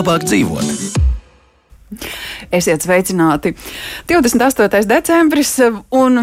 Labāk dzīvot? Esiet sveicināti! 28. decembris un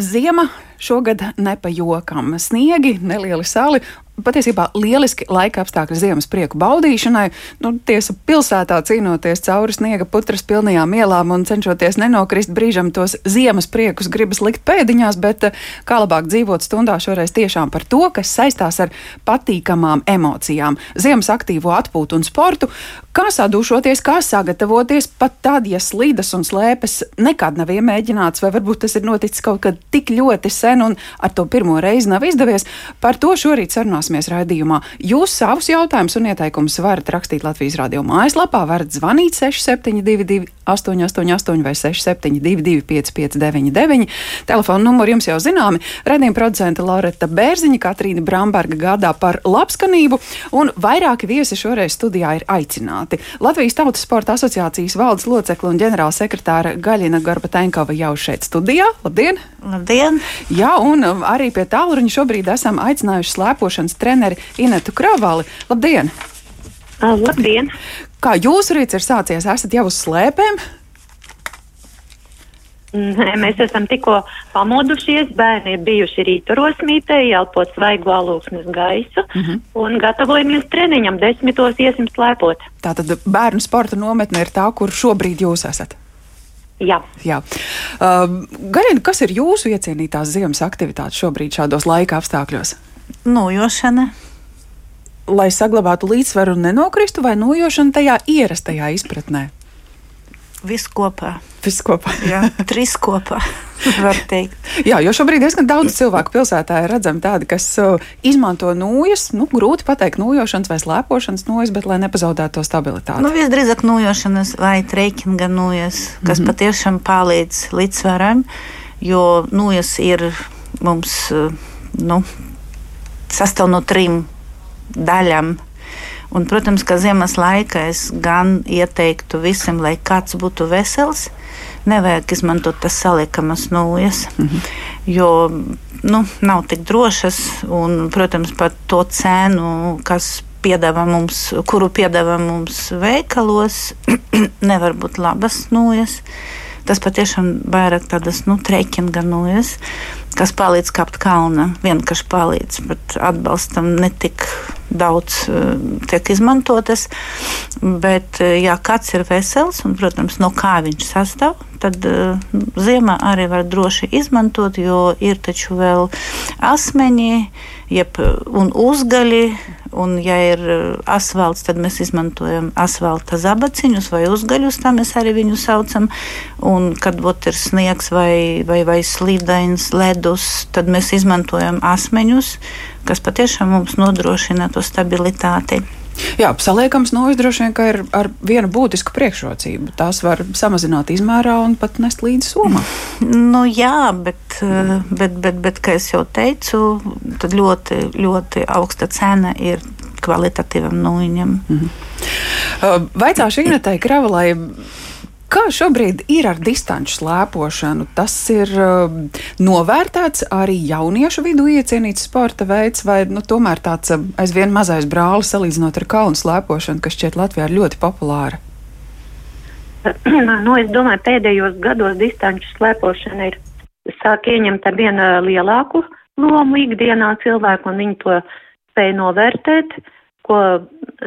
ziema šogad nepajokam. Sniegi, nelieli sali patiesībā lieliski laika apstākļi ziemas prieku baudīšanai. Nu, tiesa, pilsētā cīnoties cauri sniega putras pilnajām ielām un cenšoties nenokrist brīžam tos ziemas priekus, gribas likt pēdiņās, bet eh, kā labāk dzīvot stundā šoreiz tiešām par to, kas saistās ar patīkamām emocijām, ziemas aktīvo atpūtu un sportu, kā sadūšoties, kā sagatavoties, pat tad, ja slīdas un slēpes nekad nav iemēģināts, vai varbūt tas ir noticis kaut kad tik ļoti sen un ar to pirmo reizi nav izdevies. Par to šorīt sarunāsimies raidījumā. Jūs savus jautājumus un ieteikumus varat rakstīt Latvijas radio mājaslapā, varat zvanīt 6722 888 vai 672 559, telefona numuri jums jau zināmi. Radījuma producente Loreta Bērziņa, Katrīna Bramberga gādā par labskanību, un vairāki viesi šoreiz studijā ir aicināti. Latvijas Tautas Sporta asociācijas valdes locekla un ģenerāla sekretāra Gaļina Gorbatenkova jau šeit studijā. Labdien! Labdien! Jā, un arī pie tālruņa šobrīd esam aicinājuši slēpošanas treneri Inetu Kravali. Labdien! Labdien! Kā jūsu rīts ir sācies? Esat jau uz slēpēm? Nē, mēs esam tikko pamodušies, bērni ir bijuši rīturosmītē, elpot svaigu alūksnes gaisu mm -hmm. un gatavojamies treniņam, desmitos iesim slēpot. Tātad bērnu sporta nometne ir tā, kur šobrīd jūs esat. Jā. Jā. Uh, Garina, kas ir jūsu iecienītās ziemas aktivitātes šobrīd šādos laika apstākļos? Nojošana. Lai saglabātu līdzsvaru un nenokristu, vai nojošana tajā ierastajā izpratnē? Viss kopā. Viss kopā. Jā, trīs kopā. Jā, jo šobrīd diezgan daudz cilvēku pilsētā ir redzami tādi, kas uh, izmanto nūjas, nu, grūti pateikt, nūjošanas vai slēpošanas nūjas, bet lai nepazaudētu to stabilitāti. Nu, visdrīzāk nūjošanas vai treikinga nūjas, kas mm -hmm. patiešām palīdz līdzsvaram, jo nūjas ir mums, uh, nu, sastāv no trim daļām. Un, protams, ka ziemas laikā es gan ieteiktu visam, lai kāds būtu vesels. Nevajag izmantot tas saliekamas nūjas, mm -hmm. jo nu, nav tik drošas. Un, protams, par to cenu, kas piedāvā mums, kuru piedāvā mums veikalos, nevar būt labas nūjas. Tas patiešām vairāk tādas nu, treikinga nūjas, kas palīdz kāpt kalnā. Vienkārši palīdz, bet atbalstam netik daudz uh, tiek izmantotas. Bet, uh, ja kāds ir vesels un, protams, no kā viņš sastāv, tad uh, ziemā arī var droši izmantot, jo ir taču vēl asmeņi jeb, un uzgaļi. Un, ja ir asfalts, tad mēs izmantojam asfalta zabaciņus vai uzgaļus, tā mēs arī viņu saucam. Un, kad ot, ir sniegs vai, vai, vai slīdains ledus, tad mēs izmantojam asmeņus, kas patiešām mums nodrošina to stabilitāti. Jā, saliekams nojas droši vien ir ar vienu būtisku priekšrocību. Tās var samazināt izmērā un pat nest līdzi somā. Nu, jā, bet, bet, bet, bet, kā jau teicu, tad ļoti, ļoti augsta cena ir kvalitatīvam nūjiņam. -hmm. Vaicāšu Inetai Kravalai Kā šobrīd ir ar distanču slēpošanu? Tas ir uh, novērtēts arī jauniešu vidū iecienīts sporta veids, vai nu, tomēr tāds uh, aizvien mazais brālis salīdzinot ar kalnu slēpošanu, kas šķiet Latvijā ir ļoti populāra? Nu, es domāju, pēdējos gados distanču slēpošana ir sāk ieņemt ar vienu lielāku lomu ikdienā cilvēku, un viņi to spēj novērtēt, ko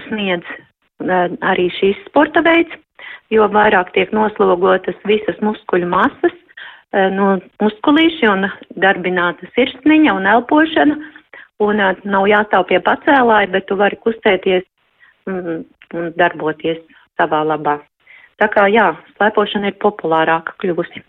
sniedz uh, arī šīs sporta veids jo vairāk tiek noslogotas visas muskuļu masas, eh, no muskulīši un darbināta sirsniņa un elpošana, un eh, nav jāstāv pie pacēlāja, bet tu vari kustēties mm, un darboties savā labā. Tā kā jā, slēpošana ir populārāka kļuvusi.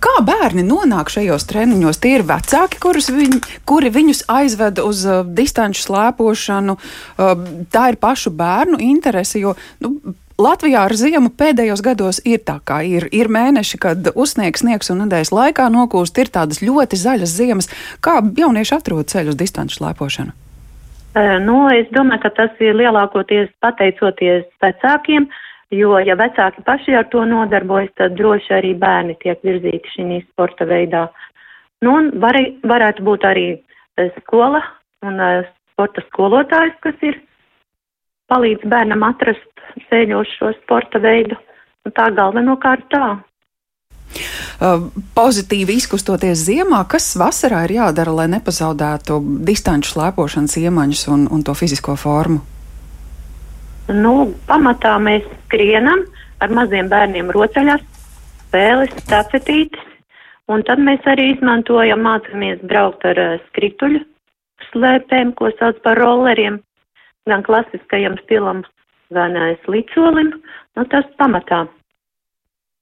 Kā bērni nonāk šajos treniņos? Tie ir vecāki, viņ, kuri viņus aizved uz uh, distanču slēpošanu. Uh, tā ir pašu bērnu interese, jo nu, Latvijā ar ziemu pēdējos gados ir tā, kā ir. Ir mēneši, kad uzsniegs, sniegs un nedēļas laikā nokūst, ir tādas ļoti zaļas ziemas. Kā jaunieši atrod ceļu uz distanču slēpošanu? Nu, es domāju, ka tas ir lielākoties pateicoties vecākiem, jo, ja vecāki paši ar to nodarbojas, tad droši arī bērni tiek virzīti šī sporta veidā. Nu, un var, varētu būt arī skola un sporta skolotājs, kas ir palīdz bērnam atrast ceļošo sporta veidu. Un tā galvenokārt tā. Uh, pozitīvi izkustoties ziemā, kas vasarā ir jādara, lai nepazaudētu distanču slēpošanas iemaņas un, un to fizisko formu? Nu, pamatā mēs skrienam ar maziem bērniem rotaļās, spēles, tapetītes, un tad mēs arī izmantojam, mācāmies braukt ar uh, skrituļu slēpēm, ko sauc par rolleriem, gan klasiskajam stilam, gan uh, slicolim, nu tas pamatā.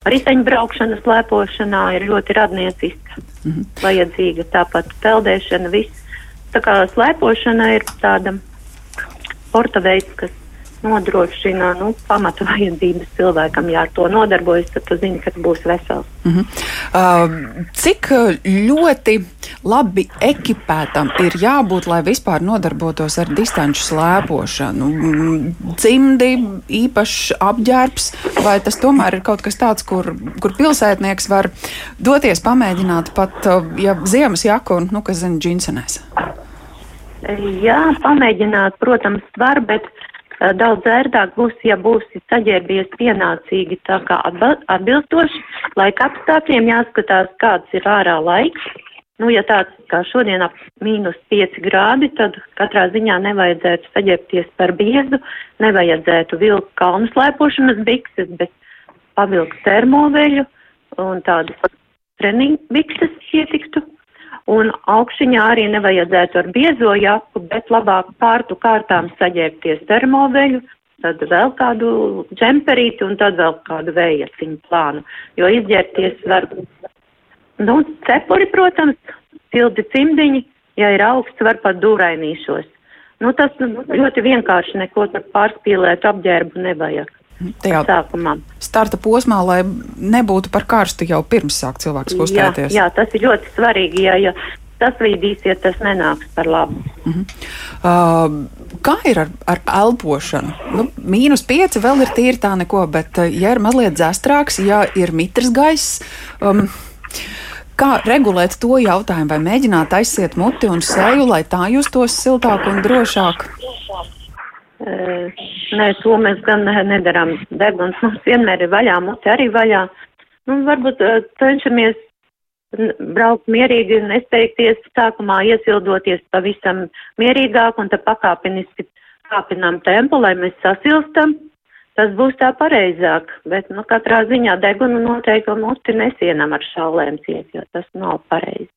Riteņbraukšana, slēpošanā ir ļoti radnieciska, mm -hmm. vajadzīga tāpat peldēšana, viss. Tā kā slēpošana ir tāda sporta veids, kas nodrošina nu, pamatu vajadzības cilvēkam. Ja ar to nodarbojas, tad tu zini, ka tu būsi vesels. Mm -hmm. uh, cik ļoti labi ekipētam ir jābūt, lai vispār nodarbotos ar distanču slēpošanu? Cimdi, īpašs apģērbs, vai tas tomēr ir kaut kas tāds, kur, kur pilsētnieks var doties pamēģināt pat, ja ziemas jaku un, nu, kas zina, džinsenēs? Jā, pamēģināt, protams, var, bet daudz ērtāk būs, ja būsi saģērbies pienācīgi tā kā atbilstoši laika apstākļiem, jāskatās, kāds ir ārā laiks. Nu, ja tāds kā šodien ap mīnus 5 grādi, tad katrā ziņā nevajadzētu saģērbties par biezu, nevajadzētu vilkt kalnu slēpošanas bikses, bet pavilkt termoveļu un tādas treniņu bikses ietiktu. Un augšņā arī nevajadzētu ar biezo japu, bet labāk pārtu kārtām saģērbties termoveļu, tad vēl kādu džemperīti un tad vēl kādu vējaciņu plānu, jo izģērties var, nu, cepuri, protams, sildi cimdiņi, ja ir augsts, var pat dūrainīšos. Nu, tas ļoti vienkārši neko tur pārspīlēt apģērbu nevajag tajā sākumā. Starta posmā, lai nebūtu par karstu jau pirms sāk cilvēks kustēties. Jā, jā, tas ir ļoti svarīgi, ja, ja tas vīdīsies, tas nenāks par labu. Uh -huh. uh, kā ir ar, ar elpošanu? Nu, mīnus pieci vēl ir tīri tā neko, bet uh, ja ir mazliet dzestrāks, ja ir mitrs gaiss. Um, Kā regulēt to jautājumu, vai mēģināt aizsiet muti un seju, lai tā justos siltāk un drošāk? Nē, to mēs gan nedarām. Deguns mums vienmēr ir vaļā, mute arī vaļā. Nu, varbūt cenšamies braukt mierīgi, nesteigties, sākumā iesildoties pavisam mierīgāk un tad pakāpeniski kāpinām tempu, lai mēs sasilstam. Tas būs tā pareizāk, bet, nu, katrā ziņā degunu noteikti muti nesienam ar šaulēm ciet, jo tas nav pareizi.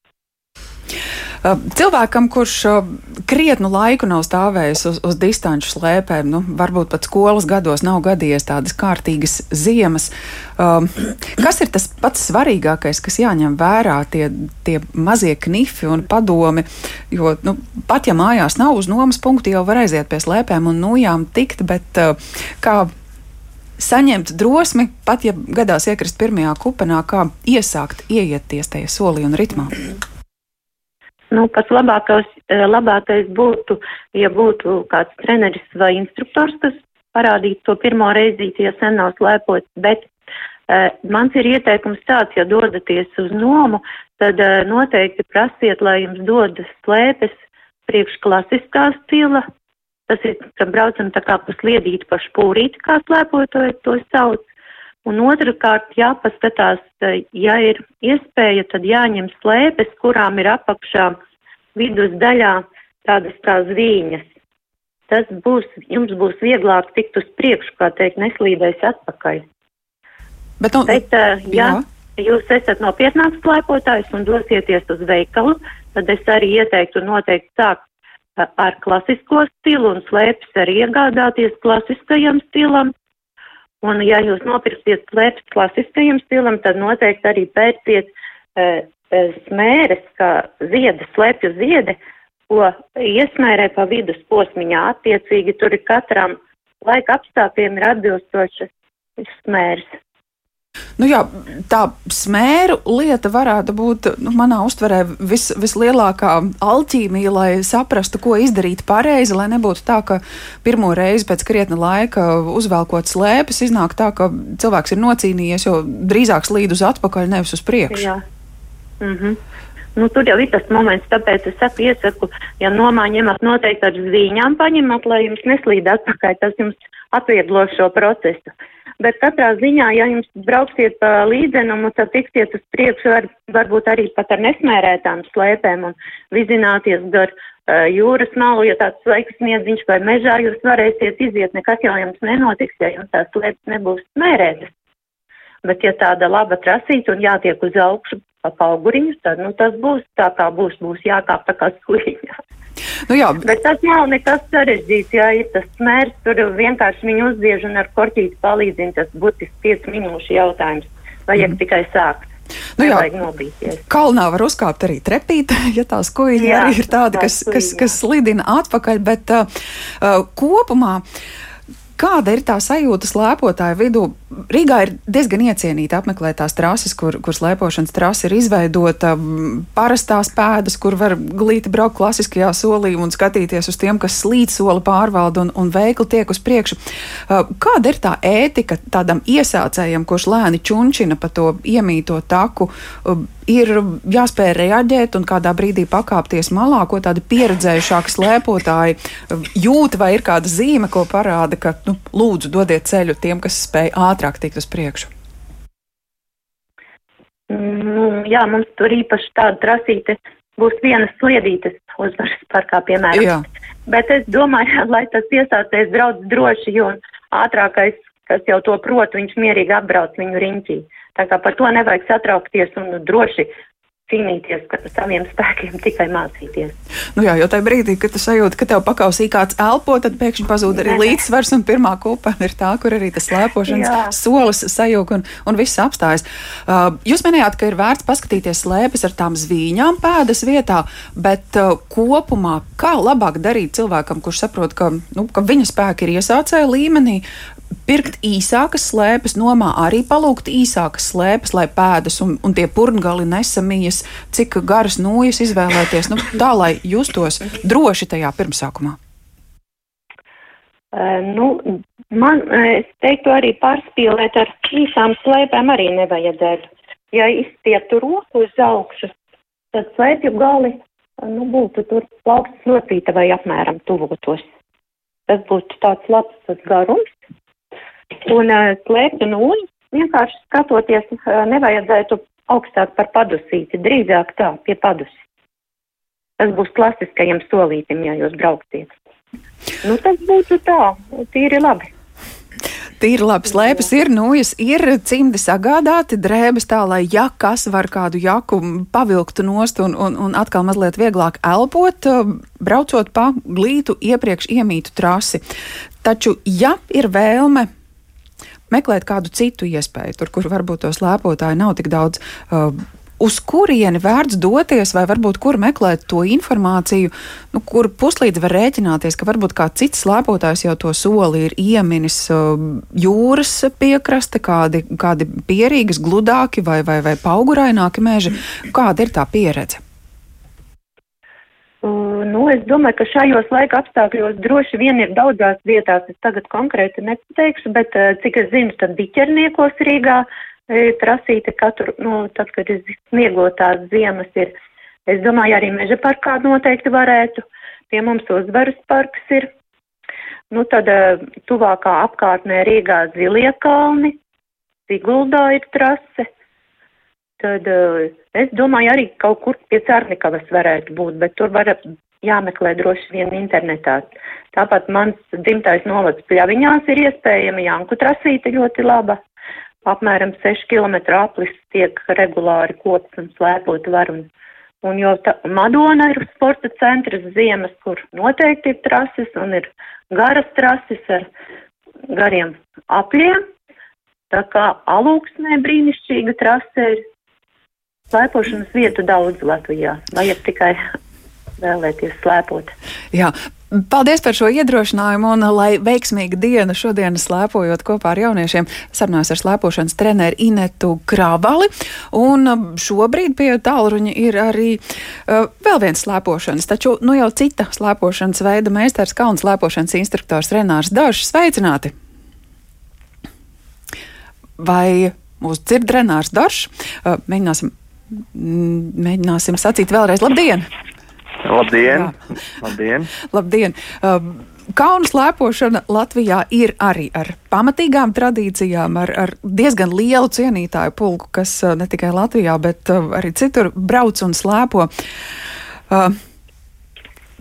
Cilvēkam, kurš krietnu laiku nav stāvējis uz, uz distanču slēpēm, nu, varbūt pat skolas gados nav gadījies tādas kārtīgas ziemas. Kas ir tas pats svarīgākais, kas jāņem vērā, tie, tie mazie knifi un padomi? Jo nu, pat ja mājās nav uz nomas punktu, jau var aiziet pie slēpēm un nojām tikt, bet kā saņemt drosmi, pat ja gadās iekrist pirmajā kupenā, kā iesākt ieieties tajā solī un ritmā? Nu, pats labākais, eh, labākais būtu, ja būtu kāds treneris vai instruktors, kas parādītu to pirmo reizi, ja sen nav slēpots, bet uh, mans ir ieteikums tāds, ja dodaties uz nomu, tad uh, noteikti prasiet, lai jums dodas slēpes priekš klasiskā stila. Tas ir, ka braucam tā kā pa sliedīti pa špūrīti, kā slēpotāji to sauc. Un otrkārt jāpaskatās, ja ir iespēja, tad jāņem slēpes, kurām ir apakšā vidus daļā tādas kā zvīņas. Tas būs, jums būs vieglāk tikt uz priekšu, kā teikt, neslīdēs atpakaļ. Bet, nu, Bet, uh, ja jā. jūs esat nopietnāks slēpotājs un dosieties uz veikalu, tad es arī ieteiktu noteikti sākt ar klasisko stilu un slēpes arī iegādāties klasiskajam stilam Un, ja jūs nopirksiet slēpes klasiskajam stilam, tad noteikti arī pērciet e, e, smēres, kā zieda, slēpju ziede, ko iesmērē pa vidus posmiņā. Attiecīgi tur ir katram laika apstākļiem ir atbilstošas smērs. Nu jā, tā smēru lieta varētu būt nu, manā uztverē vis, vislielākā alķīmija, lai saprastu, ko izdarīt pareizi, lai nebūtu tā, ka pirmo reizi pēc krietna laika uzvelkot slēpes, iznāk tā, ka cilvēks ir nocīnījies, jo drīzāk slīd uz atpakaļ, nevis uz priekšu. Jā. Mm -hmm. Nu, tur jau ir tas moments, tāpēc es saku, iesaku, ja nomā ņemat noteikti ar zvīņām paņemat, lai jums neslīd atpakaļ, tas jums atvieglo šo procesu. Bet katrā ziņā, ja jums brauksiet pa līdzenumu, tad tiksiet uz priekšu var, varbūt arī pat ar nesmērētām slēpēm un vizināties gar uh, jūras malu, ja tāds sveiks sniedziņš vai mežā, jūs varēsiet iziet, nekas jau jums nenotiks, ja jums tās slēpes nebūs smērētas. Bet ja tāda laba trasīta un jātiek uz augšu pa auguriņu, tad, nu, tas būs tā kā būs, būs jākāp tā kā suliņā. Nu jā. Bet tas nav nekas sarežģīts, jā, ir tas mērs, tur vienkārši viņu uzbiež un ar korķīti palīdzina, tas būtiski 5 minūšu jautājums. Vajag mm. tikai sākt. Nu jā, kalnā var uzkāpt arī trepīt, ja tās kuģi arī ir tādi, kas, kas, kas slidina atpakaļ, bet uh, uh, kopumā. Kāda ir tā sajūta slēpotāju vidū? Rīgā ir diezgan iecienīta apmeklēt tās trases, kur, kur slēpošanas trase ir izveidota. Parastās pēdas, kur var glīti braukt klasiskajā solī un skatīties uz tiem, kas slīd soli pārvalda un, un veikli tiek uz priekšu. Kāda ir tā ētika tādam iesācējam, kurš lēni čunčina pa to iemīto taku? Ir jāspēj reaģēt un kādā brīdī pakāpties malā, ko tādi pieredzējušāki slēpotāji jūt, vai ir kāda zīme, ko parāda, ka nu, lūdzu dodiet ceļu tiem, kas spēj ātri ātrāk tikt uz priekšu? Nu, jā, mums tur īpaši tāda trasīte būs viena sliedītes uzvaras parkā, piemēram. Jā. Bet es domāju, lai tas iesācējs brauc droši, jo ātrākais, kas jau to prot, viņš mierīgi apbrauc viņu riņķī. Tā kā par to nevajag satraukties un droši cīnīties ar saviem spēkiem, tikai mācīties. Nu jā, jo tajā brīdī, kad tu sajūti, ka tev pakausī kāds elpo, tad pēkšņi pazūd arī līdzsvars, un pirmā kupa ir tā, kur arī tas slēpošanas jā. solis sajūg un, un viss apstājas. Uh, jūs minējāt, ka ir vērts paskatīties slēpes ar tām zvīņām pēdas vietā, bet uh, kopumā kā labāk darīt cilvēkam, kurš saprot, ka, nu, ka viņa spēki ir iesācēja līmenī, pirkt īsākas slēpes, nomā arī palūgt īsākas slēpes, lai pēdas un, un tie purngali nesamījas, cik garas nūjas izvēlēties, nu, tā lai justos droši tajā pirmsākumā? Uh, nu, man, es teiktu, arī pārspīlēt ar īsām slēpēm arī nevajadzētu. Ja izstieptu roku uz augšu, tad slēpju gali nu, būtu tur plaukstas nocīta vai apmēram tuvotos. Tas būtu tāds labs garums, Un uh, slēpt nūju vienkārši skatoties, uh, nevajadzētu augstāk par padusīti, drīzāk tā, pie padusi. Tas būs klasiskajam solītim, ja jūs brauksiet. Nu, tas būtu tā, tīri labi. Tīri labi slēpes ir, nūjas ir, cimdi sagādāti, drēbes tā, lai ja kas var kādu jaku pavilktu nost un, un, un atkal mazliet vieglāk elpot, braucot pa glītu iepriekš iemītu trasi. Taču, ja ir vēlme meklēt kādu citu iespēju, tur, kur varbūt tos lēpotāji nav tik daudz. Uh, uz kurieni vērts doties, vai varbūt kur meklēt to informāciju, nu, kur puslīdz var rēķināties, ka varbūt kāds cits slēpotājs jau to soli ir ieminis uh, jūras piekraste, kādi, kādi pierīgas, gludāki vai, vai, vai pauguraināki meži. Kāda ir tā pieredze? Nu, es domāju, ka šajos laika apstākļos droši vien ir daudzās vietās, es tagad konkrēti nepateikšu, bet uh, cik es zinu, tad biķerniekos Rīgā prasīta katru, nu, tad, kad ir sniegotās ziemas ir. Es domāju, arī meža parkā noteikti varētu. Pie mums uzvaras parks ir. Nu, tad uh, tuvākā apkārtnē Rīgā Zilie kalni, Siguldā ir trase tad es domāju, arī kaut kur pie Cārnikavas varētu būt, bet tur var jāmeklē droši vien internetā. Tāpat mans dzimtais novads pļaviņās ir iespējama Janku trasīte ļoti laba. Apmēram 6 km aplis tiek regulāri kops un slēpot var. Un, un jo tā, Madona ir sporta centrs ziemas, kur noteikti ir trases un ir garas trases ar gariem apļiem. Tā kā alūksnē brīnišķīga trase ir slēpošanas vietu daudz Latvijā. Vajag tikai vēlēties slēpot. Jā, Paldies par šo iedrošinājumu un lai veiksmīga diena šodien slēpojot kopā ar jauniešiem. Sarunājos ar slēpošanas treneru Inetu Krāvali. Un um, šobrīd pie tālruņa ir arī uh, vēl viens slēpošanas, taču nu jau cita slēpošanas veida meistars Kaunas slēpošanas instruktors Renārs Dažs. Sveicināti! Vai mūs dzird Renārs Dažs? Uh, mēģināsim, mēģināsim sacīt vēlreiz labdien! Labdien! Labdien. Labdien. Uh, Kaunas lēpošana Latvijā ir arī ar pamatīgām tradīcijām, ar, ar diezgan lielu cienītāju pulku, kas uh, ne tikai Latvijā, bet uh, arī citur brauc un slēpo. Uh,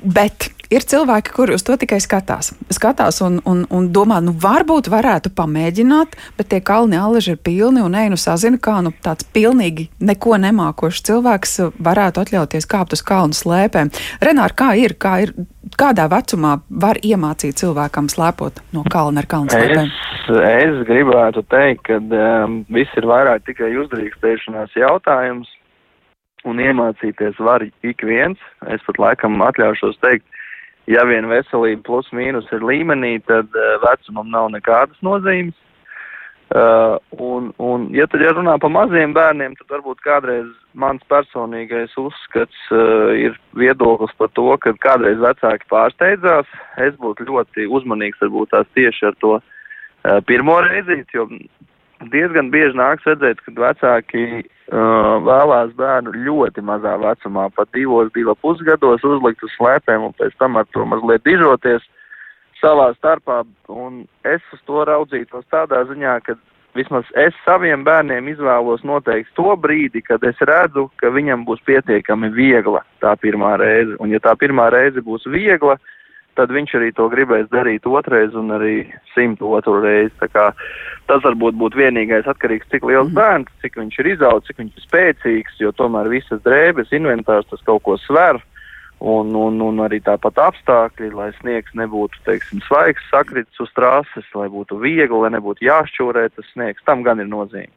bet ir cilvēki, kuri uz to tikai skatās. Skatās un, un, un domā, nu, varbūt varētu pamēģināt, bet tie kalni alaži ir pilni un einu sazina, kā nu, tāds pilnīgi neko nemākošs cilvēks varētu atļauties kāpt uz kalnu slēpēm. Renāri, kā ir, kā ir, kādā vecumā var iemācīt cilvēkam slēpot no kalna ar kalnu slēpēm? Es, es gribētu teikt, ka um, viss ir vairāk tikai uzdrīkstēšanās jautājums. Un iemācīties var ik viens. Es pat laikam atļaušos teikt, ja vien veselība plus mīnus ir līmenī, tad uh, vecumam nav nekādas nozīmes. Uh, un, un, ja tad ja runā par maziem bērniem, tad varbūt kādreiz mans personīgais uzskats uh, ir viedoklis par to, ka kādreiz vecāki pārsteidzās. Es būtu ļoti uzmanīgs varbūt tās tieši ar to uh, pirmo reizi, jo diezgan bieži nāks redzēt, kad vecāki uh, vēlās bērnu ļoti mazā vecumā, pat divos, divu pusgados uzlikt uz slēpēm un pēc tam ar to mazliet dižoties savā starpā. Un es uz to raudzītos tādā ziņā, ka vismaz es saviem bērniem izvēlos noteikti to brīdi, kad es redzu, ka viņam būs pietiekami viegla tā pirmā reize. Un ja tā pirmā reize būs viegla, uh, tad viņš arī to gribēs darīt otrais un arī simt otru reizi. Tas varbūt būtu vienīgais atkarīgs, cik liels mm. bērns, cik viņš ir izaudzis, cik viņš ir spēcīgs, jo tomēr visas drēbes, inventārs tas kaut ko sver. Un, un, un arī tāpat apstākļi, lai sniegs nebūtu, teiksim, svaigs, sakritis uz trases, lai būtu viegli, lai nebūtu jāšķūrē tas sniegs, tam gan ir nozīme.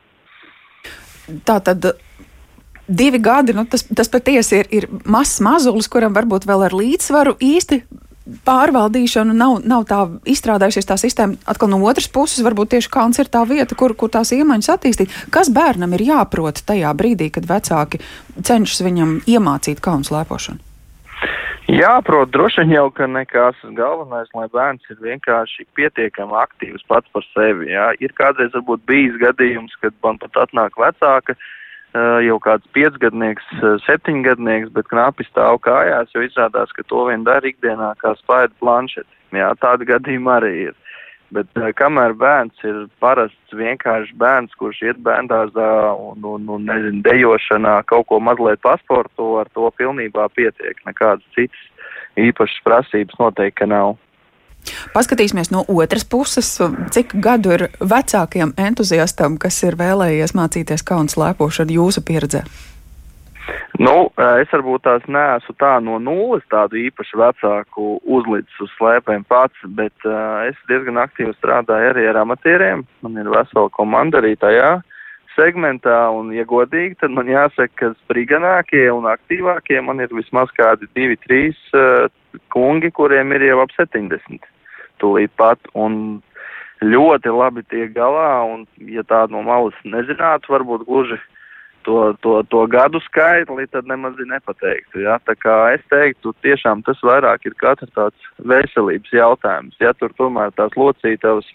Tā tad divi gadi, nu, tas, tas patiesi ir, ir mazs mazulis, kuram varbūt vēl ar līdzsvaru īsti pārvaldīšanu nav, nav tā izstrādājusies tā sistēma. Atkal no otras puses, varbūt tieši kalns ir tā vieta, kur, kur tās iemaņas attīstīt. Kas bērnam ir jāprot tajā brīdī, kad vecāki cenšas viņam iemācīt kalnu slēpošanu? Jā, protams, droši vien jau, ka nekas galvenais, lai bērns ir vienkārši pietiekami aktīvs pats par sevi. Jā. Ir kādreiz varbūt bijis gadījums, kad man pat atnāk vecāka, uh, jau kāds piecgadnieks, septiņgadnieks, bet knapi stāv kājās, jo izrādās, ka to vien dara ikdienā kā spaida planšeti. Jā, tāda gadījuma arī ir. Bet kamēr bērns ir parasts vienkārši bērns, kurš iet bērndārzā un, un, un nezinu, dejošanā kaut ko mazliet pasporto, ar to pilnībā pietiek. Nekādas citas īpašas prasības noteikti, nav. Paskatīsimies no otras puses, cik gadu ir vecākiem entuziastam, kas ir vēlējies mācīties kaunas lēpošanu jūsu pieredzē? Nu, es varbūt tās neesmu tā no nulles tādu īpašu vecāku uzlicis uz slēpēm pats, bet uh, es diezgan aktīvi strādāju arī ar amatieriem. Man ir vesela komanda arī tajā segmentā, un, ja godīgi, tad man jāsaka, ka spriganākie un aktīvākie man ir vismaz kādi divi, trīs uh, kungi, kuriem ir jau ap 70 tūlīt pat. Un ļoti labi tiek galā, un ja tā no malas nezinātu, varbūt gluži to, to, to gadu skaitli, tad nemaz nepateiktu. Ja? Es teiktu, tiešām tas vairāk ir katra tāds veselības jautājums. Ja tur tomēr tās locītavas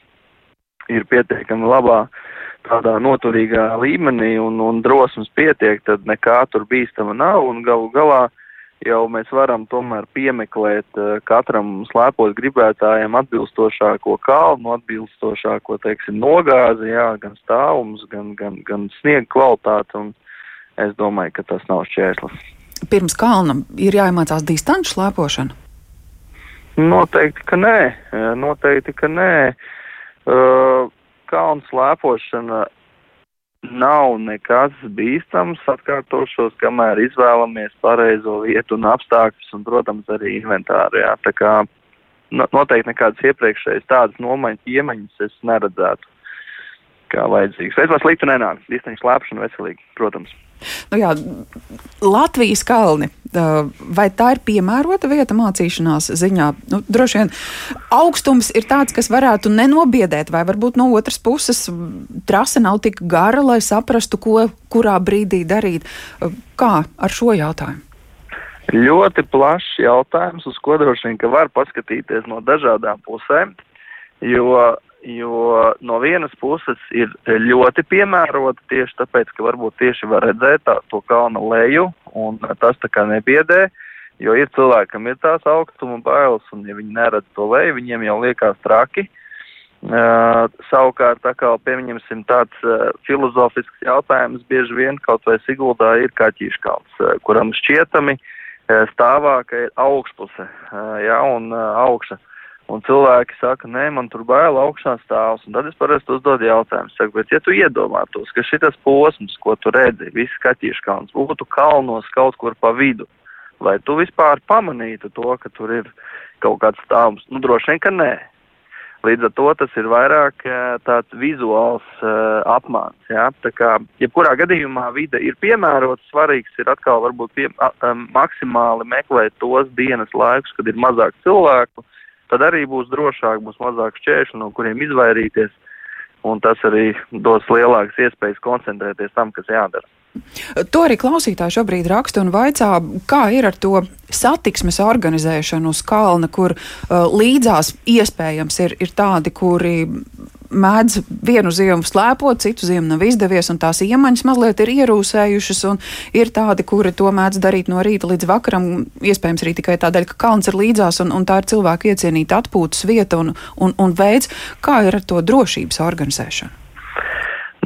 ir pietiekami labā, tādā noturīgā līmenī un, un drosmes pietiek, tad nekā tur bīstama nav un galu galā jau mēs varam tomēr piemeklēt uh, katram slēpot gribētājiem atbilstošāko kalnu, atbilstošāko, teiksim, nogāzi, jā, gan stāvums, gan, gan, gan sniega kvalitāte, un es domāju, ka tas nav šķērslis. Pirms kalna ir jāiemācās distanču slēpošana? Noteikti, ka nē, noteikti, ka nē. Uh, kalnu slēpošana nav nekas bīstams, atkārtošos, kamēr izvēlamies pareizo vietu un apstākļus un, protams, arī inventāru. Jā. Tā kā noteikti nekādas iepriekšējas tādas nomaņas, iemaņas es neredzētu kā vajadzīgs. Es vēl sliktu nenāku, distaņu slēpšanu veselīgi, protams. Nu jā, Latvijas kalni vai tā ir piemērota vieta mācīšanās ziņā? Nu, droši vien augstums ir tāds, kas varētu nenobiedēt, vai varbūt no otras puses trase nav tik gara, lai saprastu, ko kurā brīdī darīt. Kā ar šo jautājumu? Ļoti plašs jautājums, uz ko droši vien var paskatīties no dažādām pusēm. Jo jo no vienas puses ir ļoti piemērota tieši tāpēc, ka varbūt tieši var redzēt tā, to kalnu leju, un tas tā kā nebiedē, jo ir cilvēkam ir tās augstuma bailes, un ja viņi neredz to leju, viņiem jau liekas traki. Uh, savukārt, tā kā pieņemsim tāds uh, filozofisks jautājums, bieži vien kaut vai Siguldā ir kaķīškalns, uh, kuram šķietami uh, stāvāka ir augšpuse, uh, ja, un uh, augša. Un cilvēki saka, nē, man tur bail augšā stāvs. Un tad es parasti uzdodu jautājumu, saku, bet ja tu iedomātos, ka šitas posms, ko tu redzi, viss skatīšu kalns, būtu kalnos kaut kur pa vidu, vai tu vispār pamanītu to, ka tur ir kaut kāds stāvs? Nu, droši vien, ka nē. Līdz ar to tas ir vairāk eh, tāds vizuāls uh, apmāns. Ja? Tā kā, jebkurā gadījumā vide ir piemērota, svarīgs ir atkal varbūt pie, uh, maksimāli meklēt tos dienas laikus, kad ir mazāk cilvēku, uh, tad arī būs drošāk, būs mazāk šķēršļu, no kuriem izvairīties, un tas arī dos lielākas iespējas koncentrēties tam, kas jādara. To arī klausītāji šobrīd raksta un vaicā, kā ir ar to satiksmes organizēšanu uz kalna, kur uh, līdzās iespējams ir, ir tādi, kuri mēdz vienu ziemu slēpot, citu ziemu nav izdevies, un tās iemaņas mazliet ir ierūsējušas, un ir tādi, kuri to mēdz darīt no rīta līdz vakaram, iespējams arī tikai tādēļ, ka kalns ir līdzās, un, un tā ir cilvēku iecienīta atpūtas vieta un, un, un veids, kā ir ar to drošības organizēšanu.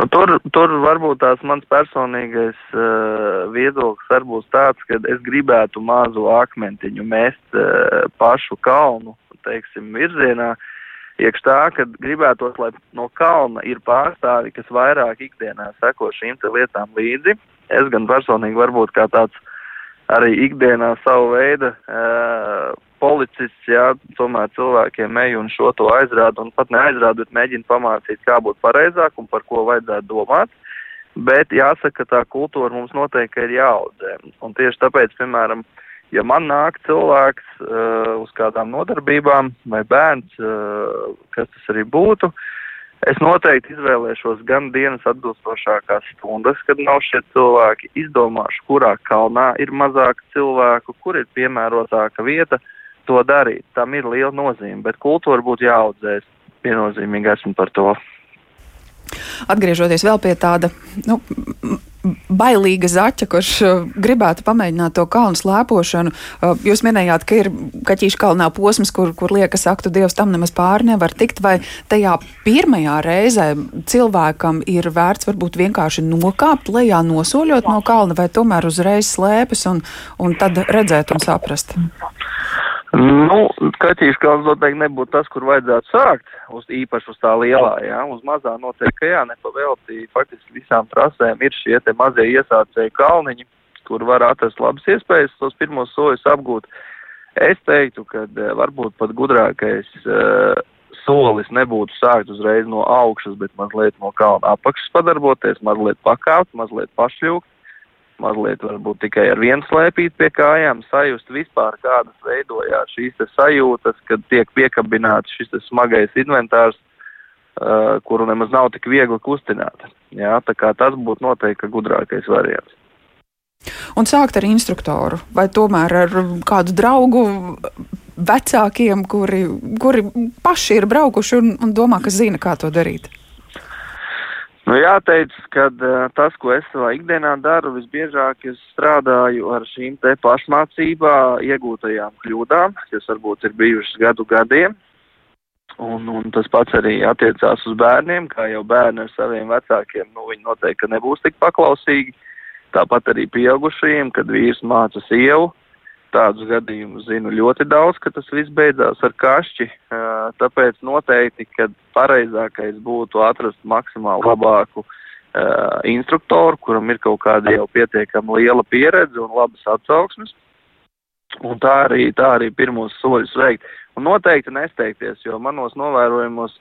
Nu, tur, tur varbūt tās mans personīgais uh, viedoklis var būt tāds, ka es gribētu mazu akmentiņu mest uh, pašu kalnu, teiksim, virzienā, uh, Iekš tā, ka gribētos, lai no kalna ir pārstāvi, kas vairāk ikdienā seko šīm lietām līdzi. Es gan personīgi varbūt kā tāds arī ikdienā savu veidu uh, policists, jā, tomēr cilvēkiem eju un šo to aizrādu un pat neaizrādu, bet mēģinu pamācīt, kā būt pareizāk un par ko vajadzētu domāt. Bet jāsaka, ka tā kultūra mums noteikti ir jāaudzē. Un tieši tāpēc, piemēram, uh, ja man nāk cilvēks uh, uz kādām nodarbībām vai bērns, uh, kas tas arī būtu, es noteikti izvēlēšos gan dienas atbilstošākās stundas, kad nav šie cilvēki, izdomāšu, kurā kalnā ir mazāk cilvēku, kur ir piemērotāka vieta to darīt. Tam ir liela nozīme, bet kultūra būtu jāaudzēs. Viennozīmīgi esmu par to. Atgriežoties vēl pie tāda nu, bailīga zaķa, kurš uh, gribētu pamēģināt to kalnu slēpošanu. Uh, jūs minējāt, ka ir kaķīša kalnā posms, kur, kur liekas, ak, tu Dievs tam nemaz pāri nevar tikt, vai tajā pirmajā reizē cilvēkam ir vērts varbūt vienkārši nokāpt lejā, nosoļot no kalna, vai tomēr uzreiz slēpes un, un tad redzēt un saprast? Nu, kaķīšu kalns noteikti nebūtu tas, kur vajadzētu sākt, uz īpaši uz tā lielā, jā, uz mazā noteikti, ka jā, nepavēltī, faktiski visām trasēm ir šie te mazie iesācēji kalniņi, kur var atrast labas iespējas tos pirmos soļus apgūt. Es teiktu, ka eh, varbūt pat gudrākais uh, solis nebūtu sākt uzreiz no augšas, bet mazliet no kalna apakšas padarboties, mazliet pakāpt, mazliet pašļūkt mazliet varbūt tikai ar vienu slēpīt pie kājām, sajust vispār, kādas veidojās šīs sajūtas, kad tiek piekabināts šis smagais inventārs, uh, kuru nemaz nav tik viegli kustināt. Jā, tā kā tas būtu noteikti gudrākais variants. Un sākt ar instruktoru vai tomēr ar kādu draugu vecākiem, kuri, kuri paši ir braukuši un, un domā, ka zina, kā to darīt? Nu, jāteic, ka uh, tas, ko es savā ikdienā daru, visbiežāk es strādāju ar šīm te pašmācībā iegūtajām kļūdām, kas varbūt ir bijušas gadu gadiem. Un, un tas pats arī attiecās uz bērniem, kā jau bērni ar saviem vecākiem, nu, viņi noteikti nebūs tik paklausīgi. Tāpat arī pieaugušajiem, kad vīrs māca sievu, tādus gadījumus zinu ļoti daudz, ka tas viss beidzās ar kašķi. Tāpēc noteikti, ka pareizākais būtu atrast maksimāli labāku uh, instruktoru, kuram ir kaut kāda jau pietiekama liela pieredze un labas atsauksmes. Un tā arī, tā arī pirmos soļus veikt. Un noteikti nesteigties, jo manos novērojumos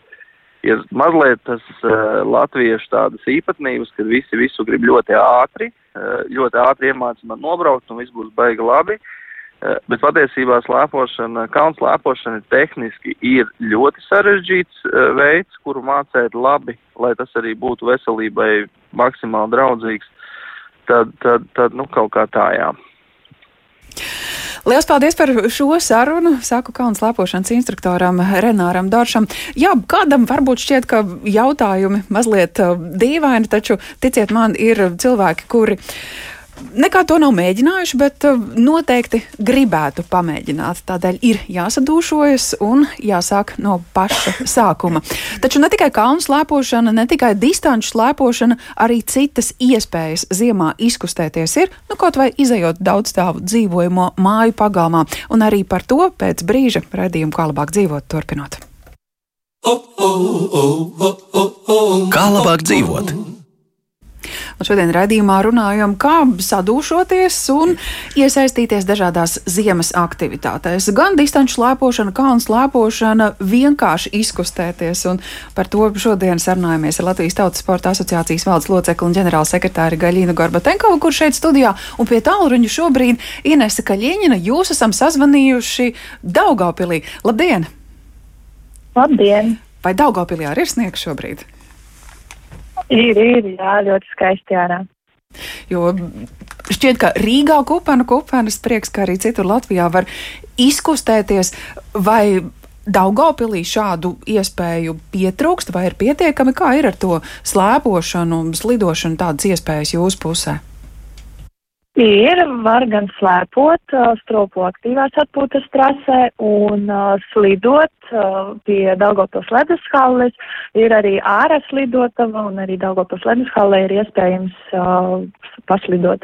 ir mazliet tas uh, latviešu tādas īpatnības, kad visi visu grib ļoti ātri. Uh, ļoti ātri iemācīt man nobraukt un viss būs baigi labi. Bet patiesībā slēpošana, kalnu slēpošana tehniski ir ļoti sarežģīts veids, kuru mācīt labi, lai tas arī būtu veselībai maksimāli draudzīgs. Tad, tad, tad nu, kaut kā tā jā. Lielas paldies par šo sarunu. Saku Kalnu slēpošanas instruktoram Renāram Doršam. Jā, kādam varbūt šķiet, ka jautājumi mazliet uh, dīvaini, taču ticiet man, ir cilvēki, kuri nekā to nav mēģinājuši, bet uh, noteikti gribētu pamēģināt. Tādēļ ir jāsadūšojas un jāsāk no paša sākuma. Taču ne tikai kalnu slēpošana, ne tikai distanču slēpošana, arī citas iespējas ziemā izkustēties ir, nu kaut vai izējot daudz stāvu dzīvojamo māju pagalmā, un arī par to pēc brīža redzējumu, kā labāk dzīvot turpinot. Kā labāk dzīvot? Un šodien raidījumā runājam, kā sadūšoties un iesaistīties dažādās ziemas aktivitātēs. Gan distanču slēpošana, kalnu slēpošana, vienkārši izkustēties. Un par to šodien sarunājamies ar Latvijas Tautas Sporta asociācijas valdes locekli un ģenerāla sekretāri Gaļīnu Gorbatenkovu, kur šeit studijā, un pie tālruņa šobrīd Inese Kaļieņina. Jūs esam sazvanījuši Daugavpilī. Labdien! Labdien! Vai Daugavpilī arī ir sniegs šobrīd? Ir, ir, jā, ļoti skaisti ārā. Jo šķiet, ka Rīgā kupana, kupanas prieks, ka arī citur Latvijā var izkustēties, vai Daugopilī šādu iespēju pietrūkst, vai ir pietiekami, kā ir ar to slēpošanu, slidošanu, tādas iespējas jūsu pusē? Ir, var gan slēpot, stropo aktīvās atpūtas trasē un slidot pie Daugavpils ledushalles. Ir arī ārā slidotava un arī Daugavpils ledushallē ir iespējams paslidot.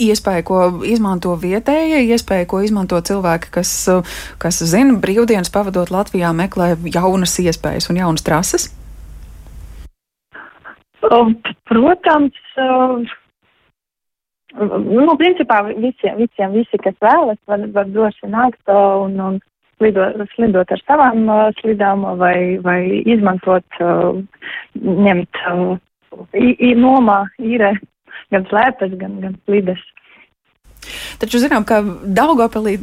Iespēja, ko izmanto vietējie, iespēja, ko izmanto cilvēki, kas, kas zina, brīvdienas pavadot Latvijā, meklē jaunas iespējas un jaunas trases? Protams, Nu, principā visiem, visiem visi, kas vēlas, var, var droši nākt un, un slidot, slidot ar savām uh, slidām vai, vai izmantot, uh, ņemt uh, nomā, īrē gan slēpes, gan, gan slides. Taču zinām, ka Daugopelī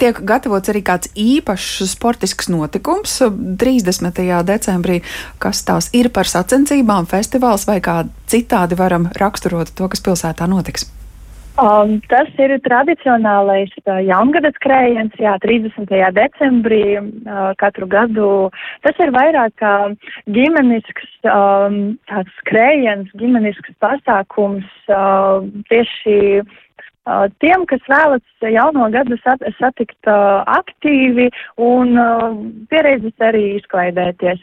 tiek gatavots arī kāds īpašs sportisks notikums 30. decembrī, kas tās ir par sacensībām, festivāls vai kā citādi varam raksturot to, kas pilsētā notiks. Um, tas ir tradicionālais uh, jaungada skrējiens, jā, 30. decembrī uh, katru gadu. Tas ir vairāk kā ģimenisks um, skrējiens, ģimenisks pasākums uh, tieši tiem, kas vēlas jauno gadu sat satikt uh, aktīvi un uh, pieredzes arī izklaidēties.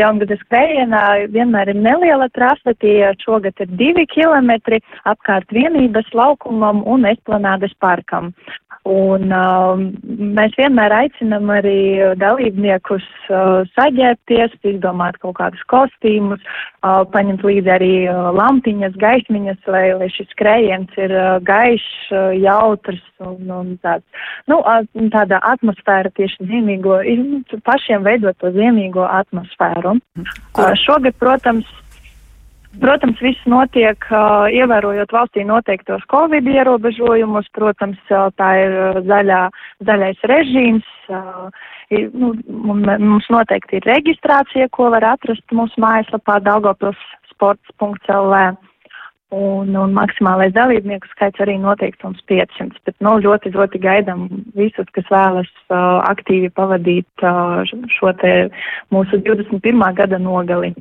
Jaungada skrējienā vienmēr ir neliela trase, tie šogad ir divi kilometri apkārt vienības laukumam un esplanādes parkam. Un uh, mēs vienmēr aicinam arī dalībniekus uh, saģērbties, izdomāt kaut kādus kostīmus, uh, paņemt līdzi arī uh, lampiņas, gaismiņas, lai, lai šis skrējiens ir uh, gaišs, jautrs un, un tāds, nu, uh, tāda atmosfēra tieši ziemīgo, ir pašiem veidot to ziemīgo atmosfēru. Uh, šogad, protams, Protams, viss notiek uh, ievērojot valstī noteiktos Covid ierobežojumus. Protams, uh, tā ir zaļā, zaļais režīms. Uh, ir, nu, mums noteikti ir reģistrācija, ko var atrast mūsu mājaslapā daugopilsports.lv. Un, un maksimālais dalībnieku skaits arī noteikts mums 500, bet nu, ļoti, ļoti gaidām visus, kas vēlas uh, aktīvi pavadīt uh, šo te mūsu 21. gada nogali.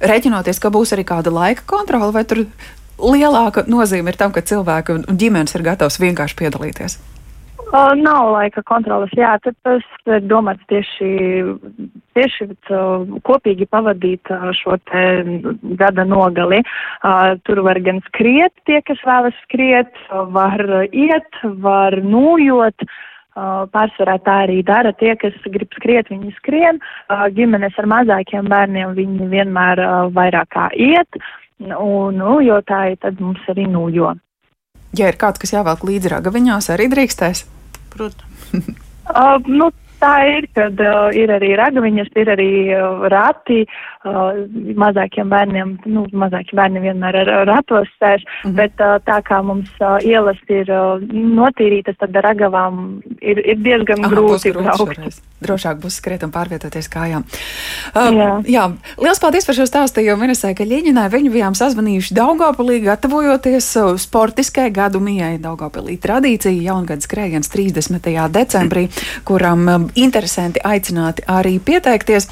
Rēķinoties, ka būs arī kāda laika kontrola, vai tur lielāka nozīme ir tam, ka cilvēki un ģimenes ir gatavs vienkārši piedalīties? Uh, nav laika kontrolas, jā, tas ir domāts tieši, tieši kopīgi pavadīt šo gada nogali. Tur var gan skriet tie, kas vēlas skriet, var iet, var nūjot. Pārsvarā tā arī dara tie, kas grib skriet, viņi skrien. Ģimenes ar mazākiem bērniem viņi vienmēr vairāk kā iet, un, nu, jo tā ir tad mums arī nūjo. Ja ir kāds, kas jāvelk līdzi ragaviņās, arī drīkstēs? Protams. uh, nu, tā ir, kad uh, ir arī ragaviņas, ir arī uh, rati, uh, mazākiem bērniem, nu, mazāki bērni vienmēr ar ratos sēž, mm -hmm. bet uh, tā kā mums uh, ielas ir uh, notīrītas, tad ar ragavām ir, ir diezgan Aha, grūti braukt. Drošāk būs skriet un pārvietoties kājām. Uh, jā. jā, liels paldies par šo stāstījumu Inesai Kaļiņinai. Viņu bijām sazvanījuši Daugavpilī, gatavojoties sportiskai gadu mijai Daugavpilī tradīcija jaungads skrējiens 30. decembrī, kuram interesanti aicināti arī pieteikties.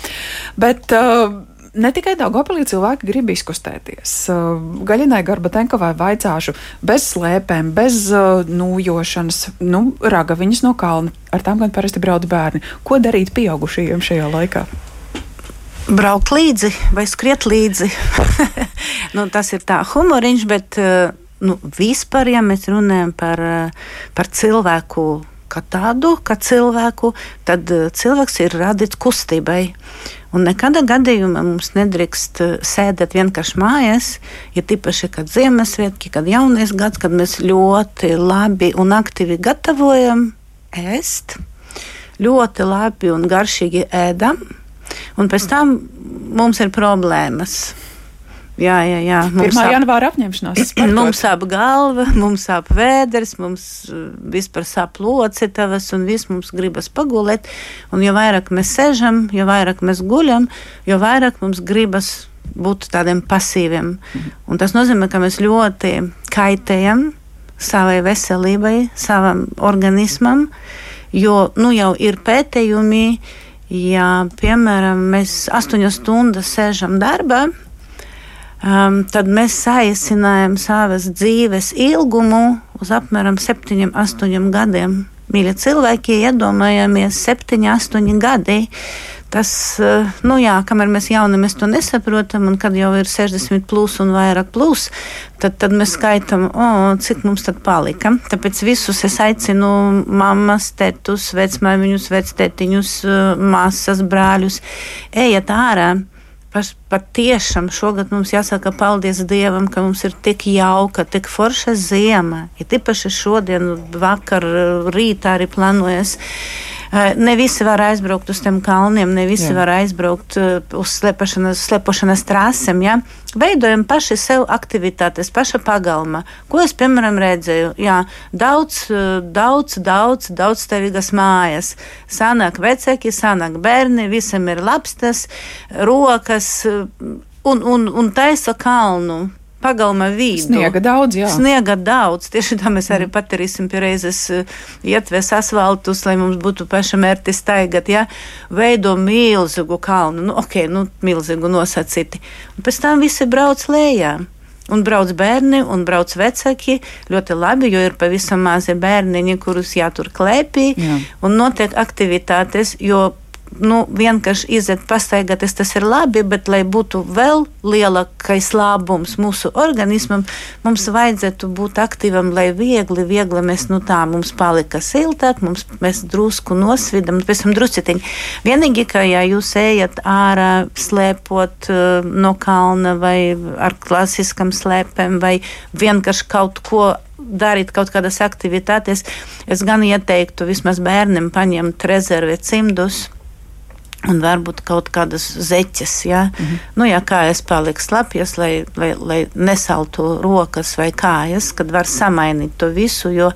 Bet, uh, Ne tikai Dārgopelī cilvēki grib izkustēties. Uh, Gaļinai Garbatenkovai vaicāšu bez slēpēm, bez uh, nūjošanas, nu, ragaviņas no kalna. Ar tām gan parasti brauc bērni. Ko darīt pieaugušajiem šajā laikā? Braukt līdzi vai skriet līdzi. nu, tas ir tā humoriņš, bet uh, nu, vispār, ja mēs runājam par, par cilvēku kā tādu, kā cilvēku, tad eh, cilvēks ir radīts kustībai. Un nekādā gadījumā mums nedrīkst eh, sēdēt vienkārši mājās, ja tīpaši, kad Ziemassvētki, kad jaunais gads, kad mēs ļoti labi un aktīvi gatavojam ēst, ļoti labi un garšīgi ēdam, un pēc tam mums ir problēmas. Jā, jā, jā. Mums 1. Sāp, janvāra apņemšanās. Mums sāp galva, mums sāp vēders, mums uh, vispār sāp locekavas un viss mums gribas pagulēt. Un jo vairāk mēs sežam, jo vairāk mēs guļam, jo vairāk mums gribas būt tādiem pasīviem. Un tas nozīmē, ka mēs ļoti kaitējam savai veselībai, savam organismam, jo nu, jau ir pētījumi, ja piemēram mēs astoņas stundas sēžam darbā um, tad mēs saīsinājām savas dzīves ilgumu uz apmēram 7, 8 gadiem. Mīļie cilvēki, iedomājamies, 7, 8 gadi. Tas, uh, nu jā, kamēr mēs jauni, mēs to nesaprotam, un kad jau ir 60 plus un vairāk plus, tad, tad mēs skaitām, oh, cik mums tad palika. Tāpēc visus es aicinu mammas, tētus, vecmāmiņus, vectētiņus, uh, māsas, brāļus, ejiet ārā! Patiešām šogad mums jāsaka paldies Dievam, ka mums ir tik jauka, tik forša ziema. Ir ja īpaši šodien, vakar, rītā arī plānojas. Eh, ne visi var aizbraukt uz tiem kalniem, ne visi Jā. var aizbraukt eh, uz slepošanas, slepošanas trasēm. Ja? Veidojam paši sev aktivitātes, paša pagalma. Ko es, piemēram, redzēju? Jā, daudz, eh, daudz, daudz, daudzstāvīgas mājas. Sanāk vecāki, sanāk bērni, visam ir labs tas, rokas un, un, un taisa kalnu pagalma vīdu. Sniega daudz, jā. Sniega daudz. Tieši tā mēs arī mm. paturīsim pie reizes eh, ietves asfaltus, lai mums būtu pašam ērti staigat, jā. Veido milzīgu kalnu, nu, ok, nu, milzīgu nosacīti. Un pēc tam visi brauc lejā. Un brauc bērni, un brauc vecāki. Ļoti labi, jo ir pavisam mazi bērniņi, kurus jātur klēpī. Jā. Un notiek aktivitātes, jo nu, vienkārši iziet pastaigāties, tas ir labi, bet, lai būtu vēl lielākais labums mūsu organismam, mums vajadzētu būt aktīvam, lai viegli, viegli mēs, nu tā, mums palika siltāk, mums mēs drusku nosvidam, pēc tam druscitiņi. Vienīgi, ka, ja jūs ejat ārā slēpot uh, no kalna vai ar klasiskam slēpēm vai vienkārši kaut ko darīt kaut kādas aktivitātes, es gan ieteiktu vismaz bērniem paņemt rezervi cimdus Un varbūt kaut kādas zeķes, ja, mm -hmm. nu, ja kājas paliks slapjas, lai, lai, lai nesaltu rokas vai kājas, kad var samainīt to visu. Jo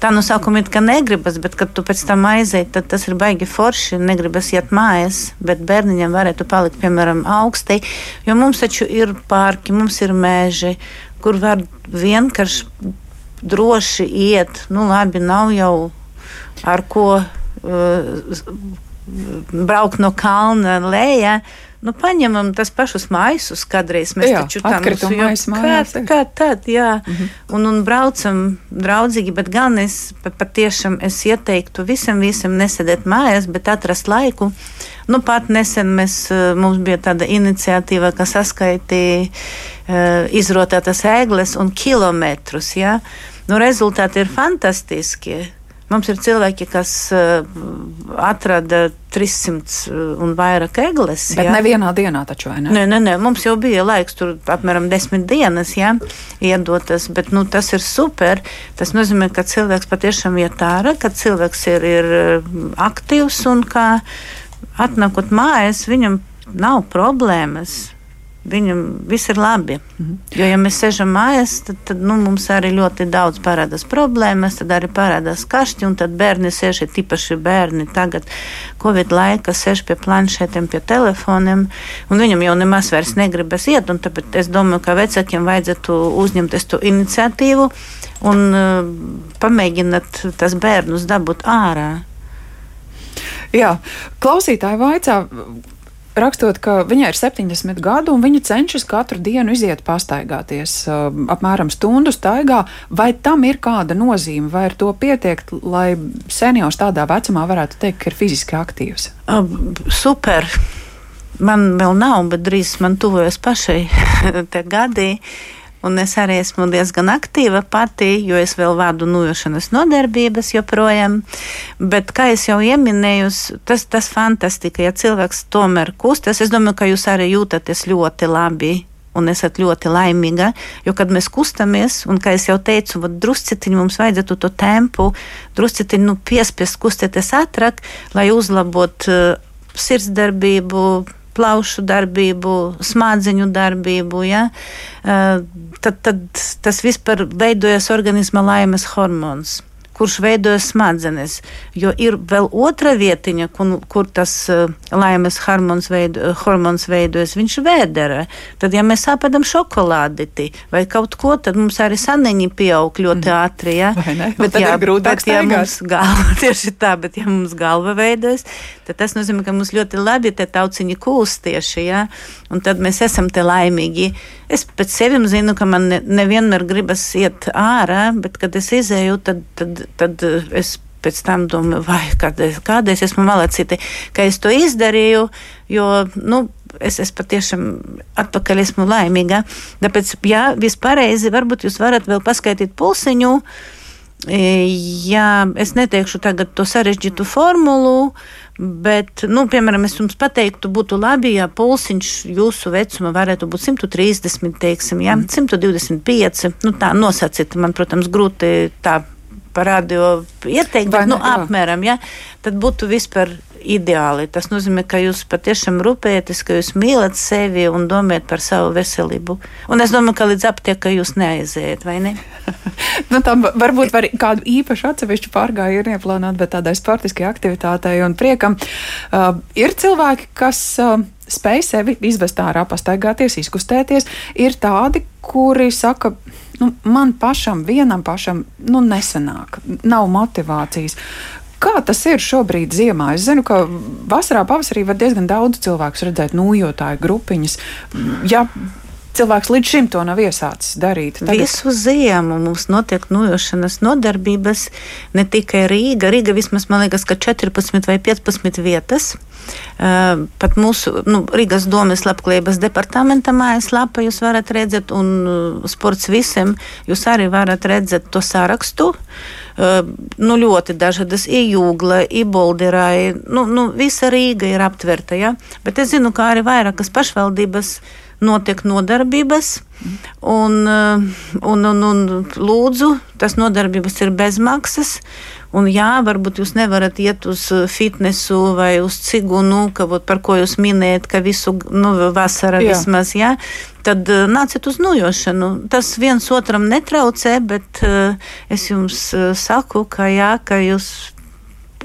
tā no sākuma ir, ka negribas, bet kad tu pēc tam aizēji, tad tas ir baigi forši. Negribas iet mājās, bet bērniņam varētu palikt, piemēram, augstī. Jo mums taču ir parki, mums ir mēži, kur var vienkārši droši iet. Nu, labi, nav jau ar ko. Braukt no kalna lejā. Nu, paņemam tos pašus maisus, kādreiz mēs jā, taču tam kā, kā tad, jā, mm -hmm. un, un braucam draudzīgi, bet gan es patiešām es ieteiktu visam, visam nesēdēt mājās, bet atrast laiku. Nu, pat nesen mēs, mums bija tāda iniciatīva, kas saskaitīja uh, izrotētas ēgles un kilometrus, jā. Nu, rezultāti ir fantastiski Mums ir cilvēki, kas uh, atrada 300 un vairāk eglis. Bet jā. nevienā dienā taču, vai ne? Nē, nē, nē, mums jau bija laiks, tur apmēram desmit dienas, jā, iedotas, bet, nu, tas ir super. Tas nozīmē, ka cilvēks patiešām iet ārā, ka cilvēks ir, ir aktīvs un kā atnākot mājās, viņam nav problēmas viņam viss ir labi. Mhm. Jo, ja mēs sēžam mājās, tad, tad nu, mums arī ļoti daudz parādās problēmas, tad arī parādās kašķi, un tad bērni sēž, tīpaši bērni tagad, Covid laika, sēž pie planšetiem, pie telefoniem, un viņam jau nemaz vairs negribas iet, un tāpēc es domāju, ka vecākiem vajadzētu uzņemties to iniciatīvu un uh, pamēģināt tas bērnus dabūt ārā. Jā, klausītāji vaicā, rakstot, ka viņai ir 70 gadu un viņa cenšas katru dienu iziet pastaigāties uh, apmēram stundu staigā. Vai tam ir kāda nozīme, vai ar to pietiek, lai seniors tādā vecumā varētu teikt, ka ir fiziski aktīvs? Uh, super! Man vēl nav, bet drīz man tuvojas pašai tie gadi. Un es arī esmu diezgan aktīva pati, jo es vēl vadu nojošanas nodarbības joprojām. Bet, kā jau minēju, tas, tas fantastika, ja cilvēks tomēr kustas. Es domāju, ka jūs arī jūtaties ļoti labi un esat ļoti laimīga. Jo, kad mēs kustamies, un kā jau teicu, drusciņi mums vajadzētu to tempu, drusciņi nu, piespiest kustēties ātrāk, lai uzlabotu uh, sirdsdarbību, plaušu darbību, smadzeņu darbību, ja, tad, tad tas vispār veidojas organisma laimes hormons kurš veidojas smadzenes. Jo ir vēl otra vietiņa, kur, kur tas uh, laimes hormons, veido, hormons veidojas. Viņš vēdera. Tad, ja mēs apēdam šokolāditi vai kaut ko, tad mums arī saniņi pieaug ļoti mm. ātri. Ja? Bet, jā, bet ja mums galva, tieši tā, bet ja mums galva veidojas, tad tas nozīmē, ka mums ļoti labi tie tauciņi kūst tieši, ja? Un tad mēs esam te laimīgi. Es pēc sevis zinu, ka man ne, nevienmēr gribas iet ārā, bet kad es izēju, tad, tad, tad es pēc tam domāju, vai kādreiz, kādreiz esmu malacīti, ka es to izdarīju, jo, nu, es, es patiešām atpakaļ esmu laimīga. Tāpēc, jā, vispareizi, varbūt jūs varat vēl paskaidīt pulsiņu. E, jā, es neteikšu tagad to sarežģītu formulu, Bet, nu, piemēram, es jums pateiktu, būtu labi, ja pulsiņš jūsu vecuma varētu būt 130, teiksim, ja? mm. 125. Nu, tā nosacīt, man, protams, grūti tā par radio ieteikt, bet, nu, apmēram, ja? Tad būtu vispār ideāli. Tas nozīmē, ka jūs patiešām rūpējaties, ka jūs mīlat sevi un domājat par savu veselību. Un es domāju, ka līdz aptiekai jūs neaiziet, vai ne? nu, tam varbūt var kādu īpašu atsevišķu pārgājienu ieplānot, bet tādai sportiskai aktivitātei un priekam. Uh, ir cilvēki, kas. Uh, spēj sevi izvest ārā, pastaigāties, izkustēties. Ir tādi, kuri saka, nu, man pašam, vienam pašam, nu, nesanāk, nav motivācijas. Kā tas ir šobrīd ziemā? Es zinu, ka vasarā, pavasarī var diezgan daudz cilvēku redzēt nūjotāju grupiņas. Ja cilvēks līdz šim to nav iesācis darīt. Tagad... Visu ziemu mums notiek nojošanas nodarbības, ne tikai Rīga. Rīga vismaz, man liekas, ka 14 vai 15 vietas. Uh, pat mūsu nu, Rīgas domas labklājības departamenta mājaslapā jūs varat redzēt, un uh, sports visiem jūs arī varat redzēt to sārakstu. Uh, nu, ļoti dažādas iejūgla, ibolderai, nu, nu, visa Rīga ir aptverta, ja? bet es zinu, ka arī vairākas pašvaldības notiek nodarbības, un, un, un, un lūdzu, tas nodarbības ir bezmaksas. Un jā, varbūt jūs nevarat iet uz fitnesu vai uz cigunu, ka, vot, par ko jūs minējat, ka visu nu, vasarā jā. vismaz, jā, tad uh, nāciet uz nojošanu. Tas viens otram netraucē, bet es jums saku, ka jā, ka jūs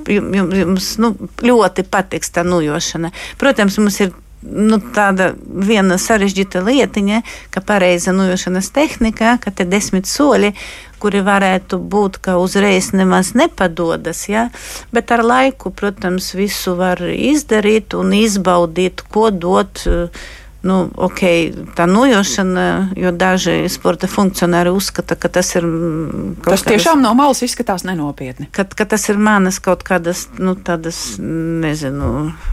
jums, jums nu, ļoti patiks tā nojošana. Protams, mums ir nu, tāda viena sarežģīta lietiņa, ka pareiza nojošanas tehnika, ka te desmit soļi, kuri varētu būt, ka uzreiz nemaz nepadodas, ja? bet ar laiku, protams, visu var izdarīt un izbaudīt, ko dot. Nu, ok, tā nojošana, jo daži sporta funkcionāri uzskata, ka tas ir. Tas tiešām kādas, no malas izskatās nenopietni. Ka, ka tas ir manas kaut kādas, nu, tādas, nezinu,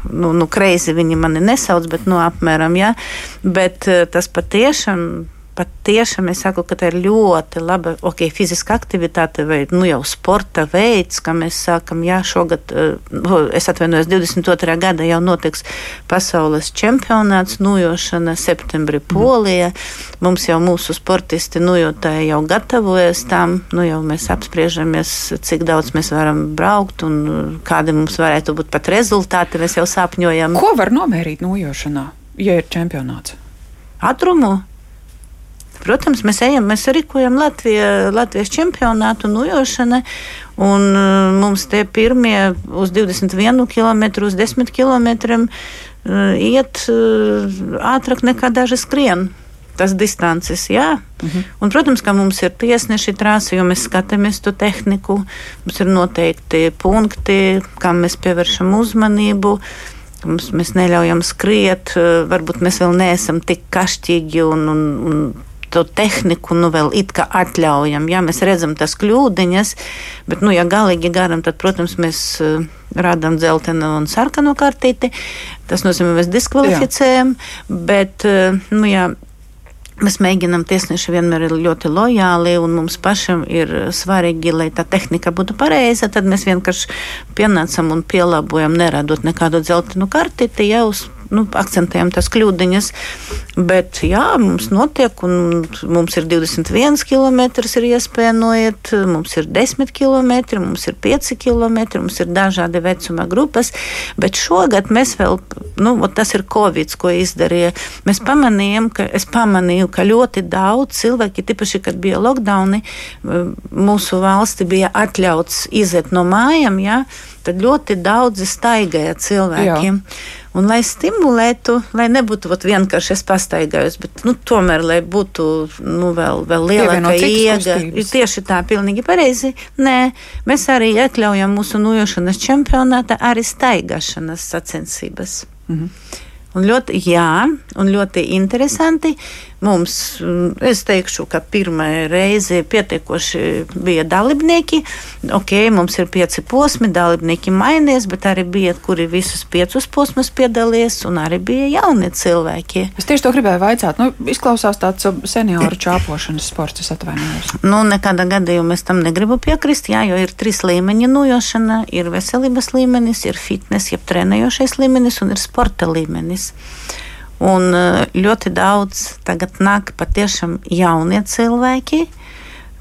nu, nu kreizi viņi mani nesauc, bet, nu, apmēram, jā. Ja? Bet tas patiešām patiešām es saku, ka tā ir ļoti laba okay, fiziska aktivitāte vai nu, jau sporta veids, kā mēs sākam. Jā, šogad, uh, es atvainojos, 22. gada jau notiks pasaules čempionāts nujošana septembrī Polijā. Mums jau mūsu sportisti nujotāji jau gatavojas tam, nu jau mēs apspriežamies, cik daudz mēs varam braukt un kādi mums varētu būt pat rezultāti. Mēs jau sapņojam. Ko var nomērīt nujošanā, ja ir čempionāts? Ātrumu. Protams, mēs ejam, mēs rīkojam Latvija, Latvijas čempionātu nujošanai, un uh, mums te pirmie uz 21 km, uz 10 km uh, iet uh, ātrāk nekā daži skrien. Tas distances, jā. Uh -huh. un, protams, ka mums ir tiesneši trāsa, jo mēs skatāmies to tehniku. Mums ir noteikti punkti, kam mēs pievēršam uzmanību. Mums, mēs neļaujam skriet, varbūt mēs vēl neesam tik kašķīgi un, un, un to tehniku nu, vēl it kā atļaujam. Ja mēs redzam tās kļūdiņas, bet, nu, ja galīgi garam, tad, protams, mēs uh, rādām dzeltenu un sarkanu kartīti. Tas nozīmē, mēs diskvalificējam, jā. bet, uh, nu, jā. Mēs mēģinām, tiesneši vienmēr ir ļoti lojāli, un mums pašam ir svarīgi, lai tā tehnika būtu pareiza. Tad mēs vienkārši pienācam un pielāgojam, neradot nekādu dzeltenu kartīti jau uz nu, akcentējam tās kļūdiņas. Bet jā, mums notiek, un mums ir 21 km, ir iespēja noiet, mums ir 10 km, mums ir 5 km, mums ir dažādi vecuma grupas. Bet šogad mēs vēl, nu, tas ir Covid, ko izdarīja. Mēs pamanījām, ka pamanīju, ka ļoti daudz cilvēki, tīpaši, kad bija lockdowni, mūsu valsti bija atļauts iziet no mājām, jā, tad ļoti daudzi staigāja cilvēkiem. Jā. Un, lai stimulētu, lai nebūtu vienkārši es pastaigājos, bet nu, tomēr, lai būtu nu, vēl, vēl lielāka iega. Tieši tā, pilnīgi pareizi. Nē, mēs arī iekļaujam mūsu nojošanas čempionātā arī staigāšanas sacensības. Mhm. Un ļoti, jā, un ļoti interesanti. Mums, mm, es teikšu, ka pirmā reize pietiekoši bija dalībnieki. Ok, mums ir pieci posmi, dalībnieki mainījies, bet arī bija, kuri visus piecus posmus piedalījās, un arī bija jauni cilvēki. Es tieši to gribēju vaicāt. Nu, izklausās tāds senioru čāpošanas sports, es atvainojos. Nu, nekādā gadījumā es tam negribu piekrist, jā, jo ir trīs līmeņi nojošana. Ir veselības līmenis, ir fitnes, jeb trenējošais līmenis un ir sporta līmenis. Un eh, ļoti daudz tagad nāk patiešām jaunie cilvēki,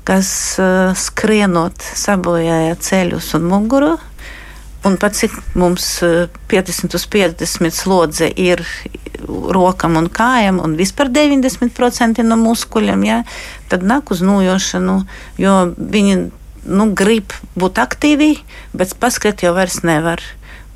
kas uh, skrienot sabojāja ceļus un muguru. Un pat cik mums 50 uz 50 slodze ir rokam un kājam, un vispār 90% no muskuļiem, ja, tad nāk uz nojošanu, jo viņi nu, grib būt aktīvi, bet paskatīt jau vairs nevar.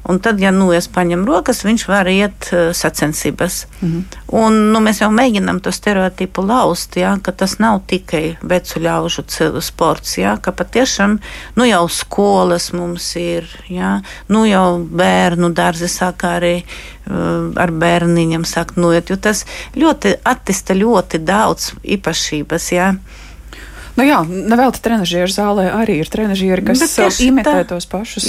Un tad, ja nu es paņemu rokas, viņš var iet uh, sacensības. Mm -hmm. Un, nu, mēs jau mēģinām to stereotipu laust, ja, ka tas nav tikai vecu ļaužu sports. Ja, ka patiešām nu, jau skolas mums ir, ja, nu, jau bērnu dārzi sāk arī uh, ar bērniņiem sāk noiet. Tas ļoti attista ļoti daudz īpašības. Ja. Nu jā, nevelti trenižieru zālē arī ir trenižieri, kas imitē tā, tos pašus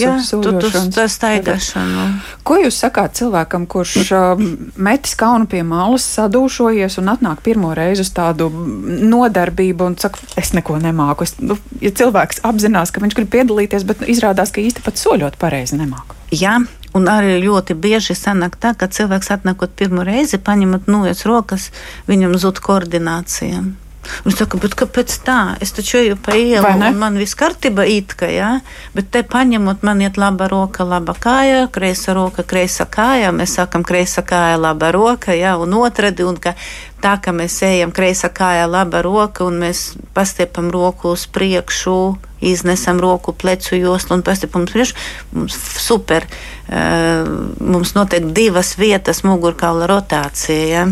staigāšanu. Ko jūs sakāt cilvēkam, kurš uh, metis kaunu pie malas, sadūšojies un atnāk pirmo reizi uz tādu nodarbību un saka, es neko nemāku. Es, nu, ja cilvēks apzinās, ka viņš grib piedalīties, bet nu, izrādās, ka īsti pat soļot pareizi nemāku. Jā, Un arī ļoti bieži sanāk tā, ka cilvēks atnākot pirmo reizi, paņemot nojas rokas, viņam zūd koordinācija. Viņš saka, bet kāpēc tā? Es taču eju pa ielu, un man viss kārtībā it kā, jā, bet te paņemot, man iet laba roka, laba kāja, kreisa roka, kreisa kāja, mēs sakam, kreisa kāja, laba roka, jā, un otradi, un ka tā, ka mēs ejam kreisa kāja, laba roka, un mēs pastiepam roku uz priekšu, iznesam roku plecu joslu un pastiepam uz priekšu, mums super, uh, mums notiek divas vietas mugurkaula rotācija. Ja?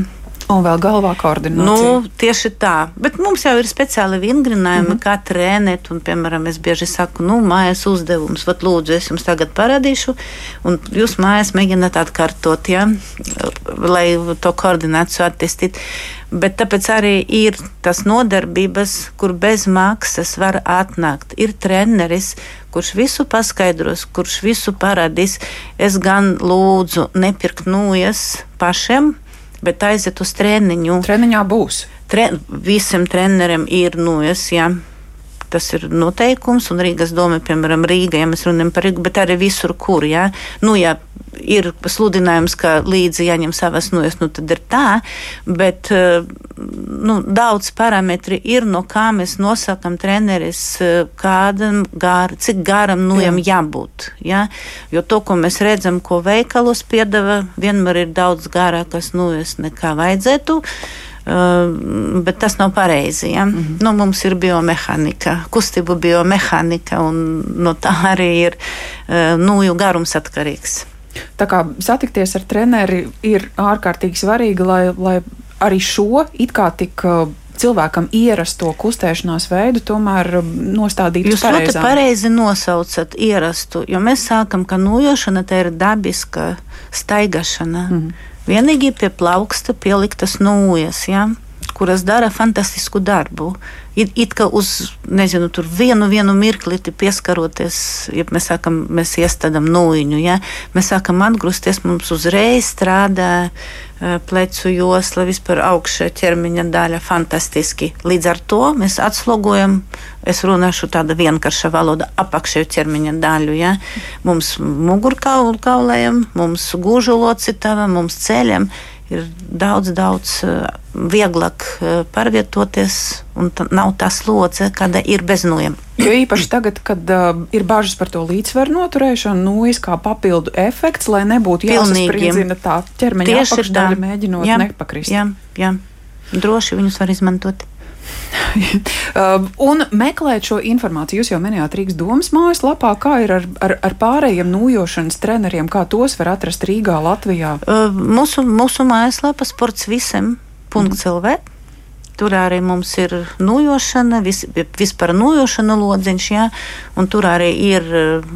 Un vēl galvā koordinācija. Nu, tieši tā. Bet mums jau ir speciāli vingrinājumi, mm -hmm. kā trēnēt. Un, piemēram, es bieži saku, nu, mājas uzdevums, vat lūdzu, es jums tagad parādīšu, un jūs mājās mēģināt atkārtot, ja, lai to koordināciju attīstītu. Bet tāpēc arī ir tas nodarbības, kur bez maksas var atnākt. Ir treneris, kurš visu paskaidros, kurš visu parādīs. Es gan lūdzu nepirkt nūjas pašiem bet aiziet uz treniņu. Treniņā būs. tre, visam trenerim ir nojas. Ja. Tas ir noteikums, un Rīgas doma, piemēram, Rīga, ja mēs runājam par Rīgu, bet arī visur, kur. Ja. Nu, ja ir sludinājums, ka līdzi jāņem savas nojas, nu tad ir tā, bet eh, nu, daudz parametri ir, no kā mēs nosakam treneris, eh, kādam gar, cik garam nojam Jā. jābūt. Ja? Jo to, ko mēs redzam, ko veikalos piedāvā, vienmēr ir daudz garākas nojas nekā vajadzētu. Bet tas nav pareizi. Ja? Mm -hmm. nu, mums ir biomehānika, kustību biomehānika, un no tā arī ir nūju garums atkarīgs. Tā kā satikties ar treneri ir ārkārtīgi svarīgi, lai, lai arī šo it kā tik cilvēkam ierasto kustēšanās veidu tomēr um, nostādītu Jūs ļoti pareizi nosaucat ierastu, jo mēs sākam, ka nojošana tā ir dabiska staigašana. Mm -hmm. Vienīgi pie plauksta pieliktas nūjas, ja, kuras dara fantastisku darbu. It, it kā uz nezinu, vienu, vienu mirkli pieskaroties, ja mēs sākam, mēs iestādām nūjiņu, ja, mēs sākam atgrūsties, mums uzreiz strādā plecu josla, vispār augšā ķermeņa daļa fantastiski. Līdz ar to mēs atslogojam, es runāšu tāda vienkārša valoda, apakšēju ķermeņa daļu. Ja. Mums mugurkaulējam, mums gūžu locitavam, mums ceļam ir daudz, daudz eh, vieglāk eh, pārvietoties, un nav tā slodze, kāda ir bez nojiem. Jo īpaši tagad, kad uh, ir bažas par to līdzsvaru noturēšanu, nojas kā papildu efekts, lai nebūtu jāsaspriedzina tā ķermeņa apakšdaļa, mēģinot jā, nepakrist. Jā, jā, droši viņus var izmantot. Um, un meklēt šo informāciju. Jūs jau minējāt Rīgas domas mājaslapā, kā ir ar, ar, ar pārējiem nūjošanas treneriem, kā tos var atrast Rīgā, Latvijā. Uh, mūsu, mūsu mājaslapa sports visiem. .lv. Tur arī mums ir nojošana, vis, vispār nojošana lodziņš, jā, un tur arī ir eh,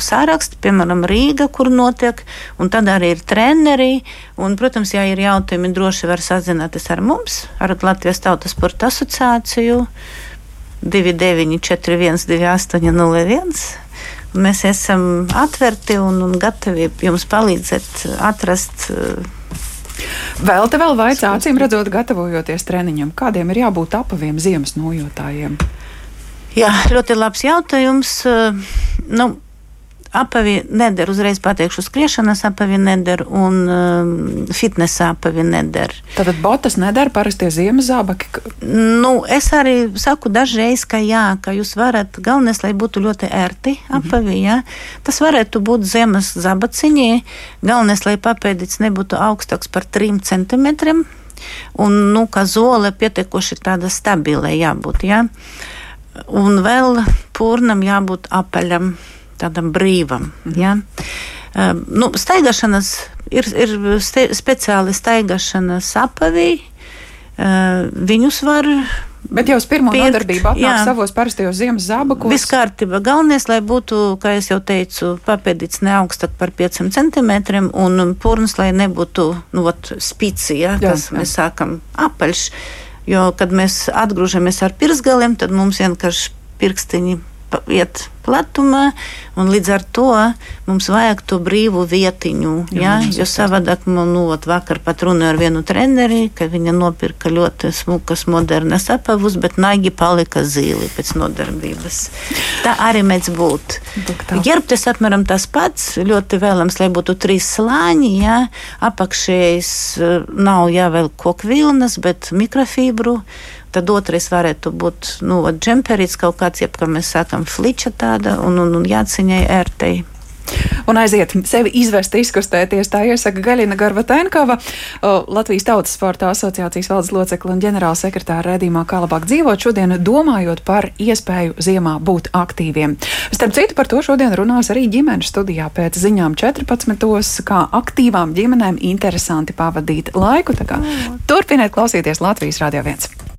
sāraksti, piemēram, Rīga, kur notiek, un tad arī ir treneri, un, protams, ja ir jautājumi, droši var sazināties ar mums, ar Latvijas Tautas sporta asociāciju. 294 2801. Mēs esam atverti un, un gatavi jums palīdzēt atrast uh, Vēl te vēl vaicā, acīm redzot, gatavojoties treniņam, kādiem ir jābūt apaviem ziemas nojotājiem? Jā, ļoti labs jautājums. Nu, apavi neder, uzreiz pateikšu, skriešanas apavi neder un um, fitnesa apavi neder. Tātad botas neder parastie ziemas zābaki? Nu, es arī saku dažreiz, ka jā, ka jūs varat, galvenais, lai būtu ļoti ērti apavi, jā. Tas varētu būt ziemas zābaciņi, galvenais, lai papēdīts nebūtu augstāks par 3 centimetriem, un, nu, ka zole pietiekoši tāda stabila jābūt, jā. Un vēl pūrnam jābūt apaļam tādam brīvam. Mhm. Ja? Uh, nu, staigāšanas ir, ir ste, speciāli staigāšanas apavī. Uh, viņus var Bet jau uz pirmo pirkt, nodarbību atnāk jā. savos parastajos ziemas zābakos. Viss kārtībā. Galvenais, lai būtu, kā jau teicu, papēdīts ne augstāk par 5 centimetriem un purns, lai nebūtu, nu, ot, spici, ja, jā, kas jā. mēs sākam apaļš. Jo, kad mēs atgrūžamies ar pirsgaliem, tad mums vienkārši pirkstiņi iet platumā, un līdz ar to mums vajag to brīvu vietiņu. Ja? Jo savādāk man nu, vakar pat runāja ar vienu treneri, ka viņa nopirka ļoti smukas, modernas apavus, bet naigi palika zīli pēc nodarbības. Tā arī mēdz būt. Ģērbties apmēram tas pats, ļoti vēlams, lai būtu trīs slāņi, jā, apakšējais eh, nav jāvēl kokvilnas, bet mikrofibru. Tad otrais varētu būt nu, džemperīts kaut kāds, jeb kā mēs sakām, fliča tāda un, un, un jāciņai ērtei un aiziet sevi izvest, izkustēties. Tā iesaka Gaļina Garbatēnkava, Latvijas Tautas sporta asociācijas valdes locekla un ģenerāla sekretāra redzījumā, kā labāk dzīvot šodien, domājot par iespēju ziemā būt aktīviem. Starp citu, par to šodien runās arī ģimenes studijā pēc ziņām 14. kā aktīvām ģimenēm interesanti pavadīt laiku. Turpiniet klausīties Latvijas Radio 1.